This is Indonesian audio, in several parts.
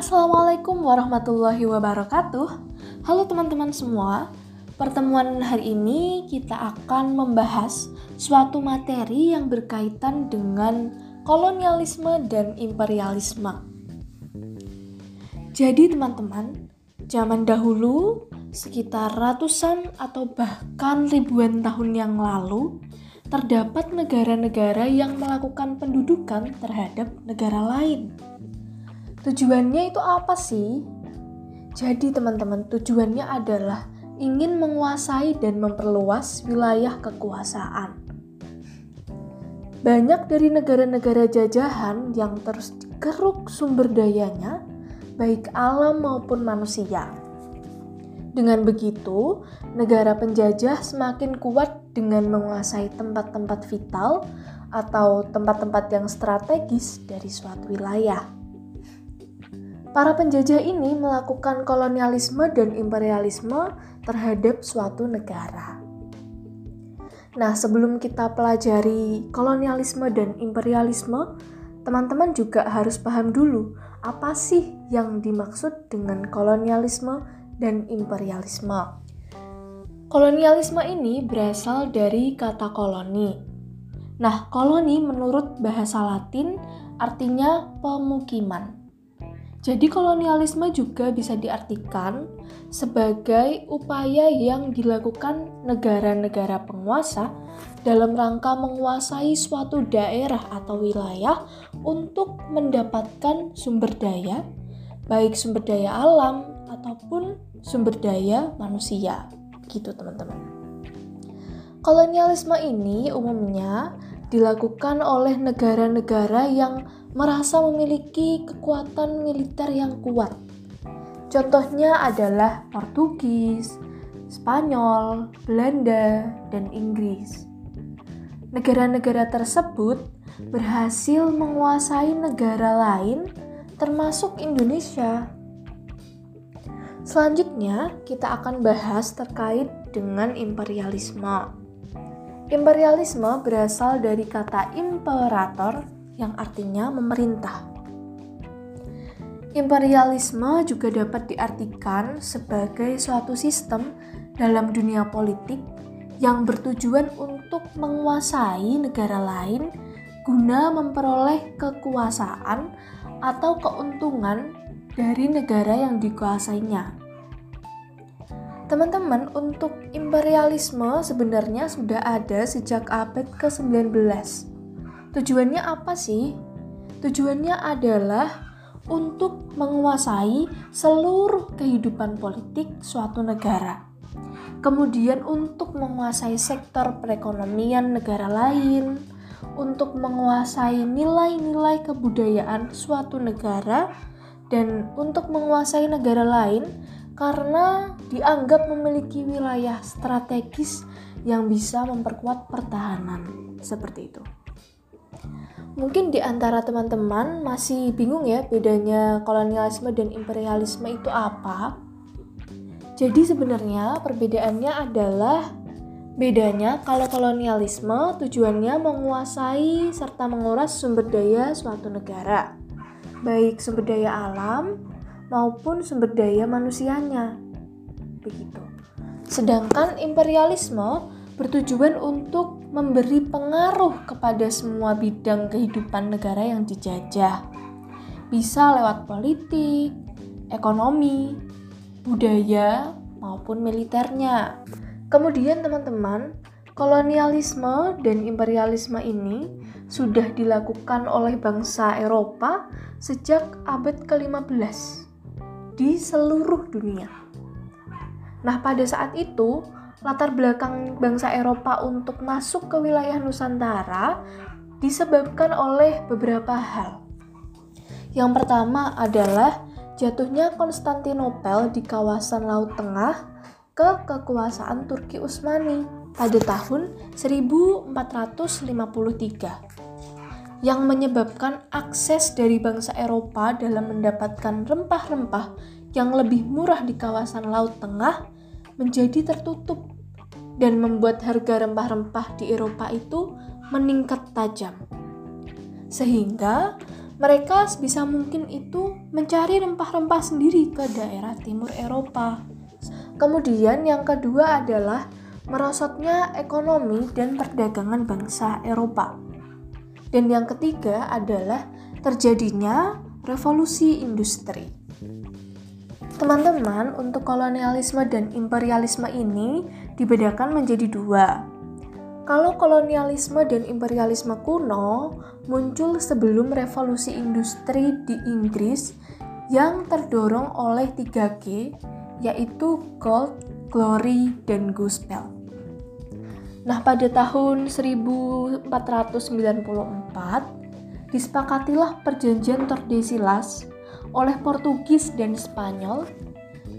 Assalamualaikum warahmatullahi wabarakatuh. Halo teman-teman semua. Pertemuan hari ini kita akan membahas suatu materi yang berkaitan dengan kolonialisme dan imperialisme. Jadi teman-teman, zaman dahulu sekitar ratusan atau bahkan ribuan tahun yang lalu terdapat negara-negara yang melakukan pendudukan terhadap negara lain. Tujuannya itu apa sih? Jadi teman-teman, tujuannya adalah ingin menguasai dan memperluas wilayah kekuasaan. Banyak dari negara-negara jajahan yang terus dikeruk sumber dayanya, baik alam maupun manusia. Dengan begitu, negara penjajah semakin kuat dengan menguasai tempat-tempat vital atau tempat-tempat yang strategis dari suatu wilayah. Para penjajah ini melakukan kolonialisme dan imperialisme terhadap suatu negara. Nah, sebelum kita pelajari kolonialisme dan imperialisme, teman-teman juga harus paham dulu apa sih yang dimaksud dengan kolonialisme dan imperialisme. Kolonialisme ini berasal dari kata koloni. Nah, koloni menurut bahasa Latin artinya pemukiman. Jadi kolonialisme juga bisa diartikan sebagai upaya yang dilakukan negara-negara penguasa dalam rangka menguasai suatu daerah atau wilayah untuk mendapatkan sumber daya, baik sumber daya alam ataupun sumber daya manusia. Gitu, teman-teman. Kolonialisme ini umumnya dilakukan oleh negara-negara yang merasa memiliki kekuatan militer yang kuat. Contohnya adalah Portugis, Spanyol, Belanda, dan Inggris. Negara-negara tersebut berhasil menguasai negara lain, termasuk Indonesia. Selanjutnya, kita akan bahas terkait dengan imperialisme. Imperialisme berasal dari kata imperator yang artinya memerintah. Imperialisme juga dapat diartikan sebagai suatu sistem dalam dunia politik yang bertujuan untuk menguasai negara lain guna memperoleh kekuasaan atau keuntungan dari negara yang dikuasainya. Teman-teman, untuk imperialisme sebenarnya sudah ada sejak abad ke-19 Tujuannya apa sih? Tujuannya adalah untuk menguasai seluruh kehidupan politik suatu negara. Kemudian untuk menguasai sektor perekonomian negara lain, untuk menguasai nilai-nilai kebudayaan suatu negara dan untuk menguasai negara lain karena dianggap memiliki wilayah strategis yang bisa memperkuat pertahanan. Seperti itu. Mungkin di antara teman-teman masih bingung ya bedanya kolonialisme dan imperialisme itu apa? Jadi sebenarnya perbedaannya adalah bedanya kalau kolonialisme tujuannya menguasai serta menguras sumber daya suatu negara, baik sumber daya alam maupun sumber daya manusianya. Begitu. Sedangkan imperialisme bertujuan untuk memberi pengaruh kepada semua bidang kehidupan negara yang dijajah. Bisa lewat politik, ekonomi, budaya, maupun militernya. Kemudian teman-teman, kolonialisme dan imperialisme ini sudah dilakukan oleh bangsa Eropa sejak abad ke-15 di seluruh dunia. Nah, pada saat itu latar belakang bangsa Eropa untuk masuk ke wilayah Nusantara disebabkan oleh beberapa hal. Yang pertama adalah jatuhnya Konstantinopel di kawasan Laut Tengah ke kekuasaan Turki Utsmani pada tahun 1453 yang menyebabkan akses dari bangsa Eropa dalam mendapatkan rempah-rempah yang lebih murah di kawasan Laut Tengah menjadi tertutup dan membuat harga rempah-rempah di Eropa itu meningkat tajam. Sehingga mereka bisa mungkin itu mencari rempah-rempah sendiri ke daerah timur Eropa. Kemudian yang kedua adalah merosotnya ekonomi dan perdagangan bangsa Eropa. Dan yang ketiga adalah terjadinya revolusi industri. Teman-teman, untuk kolonialisme dan imperialisme ini dibedakan menjadi dua. Kalau kolonialisme dan imperialisme kuno muncul sebelum revolusi industri di Inggris yang terdorong oleh 3G, yaitu gold, glory, dan gospel. Nah, pada tahun 1494 disepakatilah perjanjian Tordesillas oleh Portugis dan Spanyol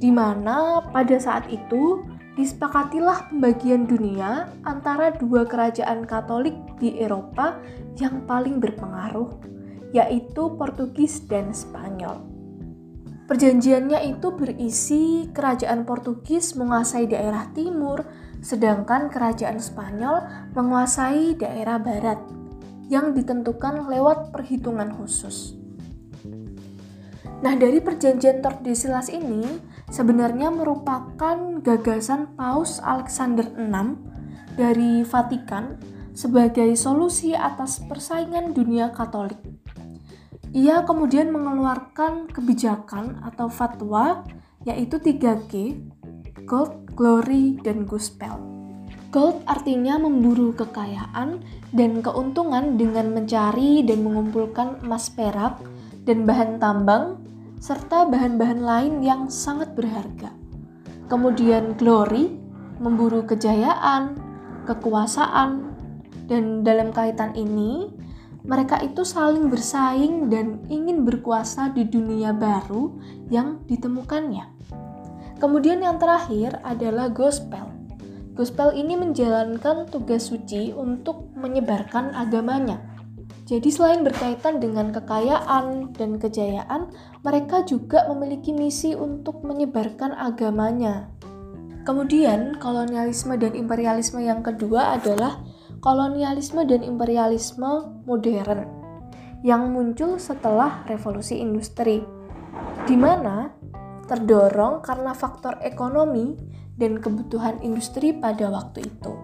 di mana pada saat itu disepakatilah pembagian dunia antara dua kerajaan Katolik di Eropa yang paling berpengaruh, yaitu Portugis dan Spanyol. Perjanjiannya itu berisi kerajaan Portugis menguasai daerah timur, sedangkan kerajaan Spanyol menguasai daerah barat, yang ditentukan lewat perhitungan khusus. Nah, dari perjanjian Tordesillas ini sebenarnya merupakan gagasan Paus Alexander VI dari Vatikan sebagai solusi atas persaingan dunia Katolik. Ia kemudian mengeluarkan kebijakan atau fatwa yaitu 3G, Gold, Glory, dan Gospel. Gold artinya memburu kekayaan dan keuntungan dengan mencari dan mengumpulkan emas perak dan bahan tambang serta bahan-bahan lain yang sangat berharga. Kemudian glory, memburu kejayaan, kekuasaan, dan dalam kaitan ini, mereka itu saling bersaing dan ingin berkuasa di dunia baru yang ditemukannya. Kemudian yang terakhir adalah gospel. Gospel ini menjalankan tugas suci untuk menyebarkan agamanya jadi selain berkaitan dengan kekayaan dan kejayaan, mereka juga memiliki misi untuk menyebarkan agamanya. Kemudian, kolonialisme dan imperialisme yang kedua adalah kolonialisme dan imperialisme modern yang muncul setelah revolusi industri, di mana terdorong karena faktor ekonomi dan kebutuhan industri pada waktu itu.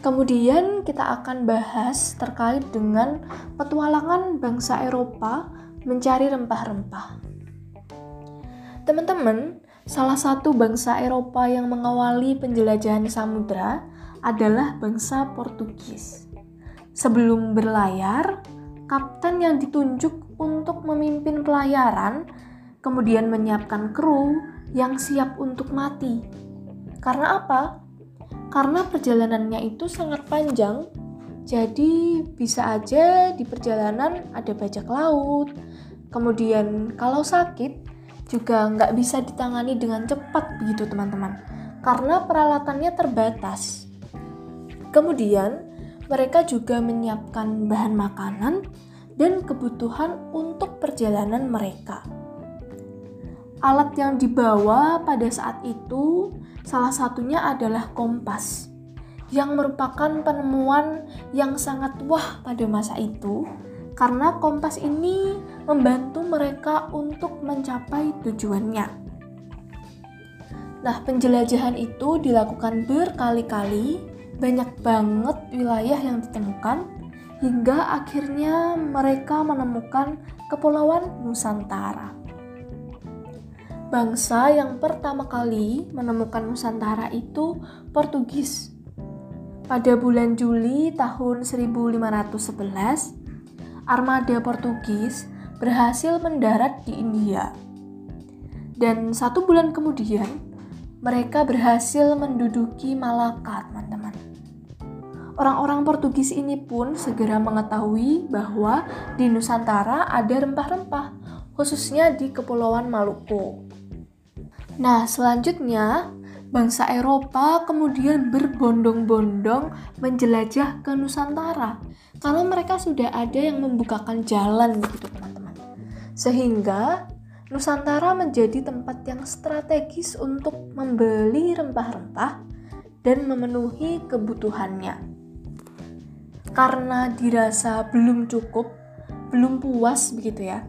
Kemudian kita akan bahas terkait dengan petualangan bangsa Eropa mencari rempah-rempah. Teman-teman, salah satu bangsa Eropa yang mengawali penjelajahan samudra adalah bangsa Portugis. Sebelum berlayar, kapten yang ditunjuk untuk memimpin pelayaran kemudian menyiapkan kru yang siap untuk mati. Karena apa? karena perjalanannya itu sangat panjang jadi bisa aja di perjalanan ada bajak laut kemudian kalau sakit juga nggak bisa ditangani dengan cepat begitu teman-teman karena peralatannya terbatas kemudian mereka juga menyiapkan bahan makanan dan kebutuhan untuk perjalanan mereka alat yang dibawa pada saat itu Salah satunya adalah kompas, yang merupakan penemuan yang sangat wah pada masa itu, karena kompas ini membantu mereka untuk mencapai tujuannya. Nah, penjelajahan itu dilakukan berkali-kali, banyak banget wilayah yang ditemukan, hingga akhirnya mereka menemukan Kepulauan Nusantara. Bangsa yang pertama kali menemukan Nusantara itu Portugis. Pada bulan Juli tahun 1511, armada Portugis berhasil mendarat di India. Dan satu bulan kemudian, mereka berhasil menduduki Malaka, teman-teman. Orang-orang Portugis ini pun segera mengetahui bahwa di Nusantara ada rempah-rempah, khususnya di Kepulauan Maluku. Nah, selanjutnya bangsa Eropa kemudian berbondong-bondong menjelajah ke Nusantara karena mereka sudah ada yang membukakan jalan begitu teman-teman. Sehingga Nusantara menjadi tempat yang strategis untuk membeli rempah-rempah dan memenuhi kebutuhannya. Karena dirasa belum cukup, belum puas begitu ya.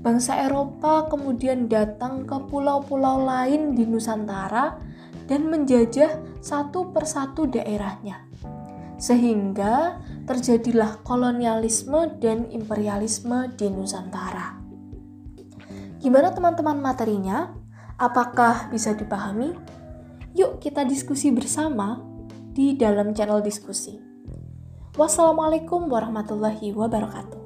Bangsa Eropa kemudian datang ke pulau-pulau lain di Nusantara dan menjajah satu persatu daerahnya. Sehingga terjadilah kolonialisme dan imperialisme di Nusantara. Gimana teman-teman materinya? Apakah bisa dipahami? Yuk kita diskusi bersama di dalam channel diskusi. Wassalamualaikum warahmatullahi wabarakatuh.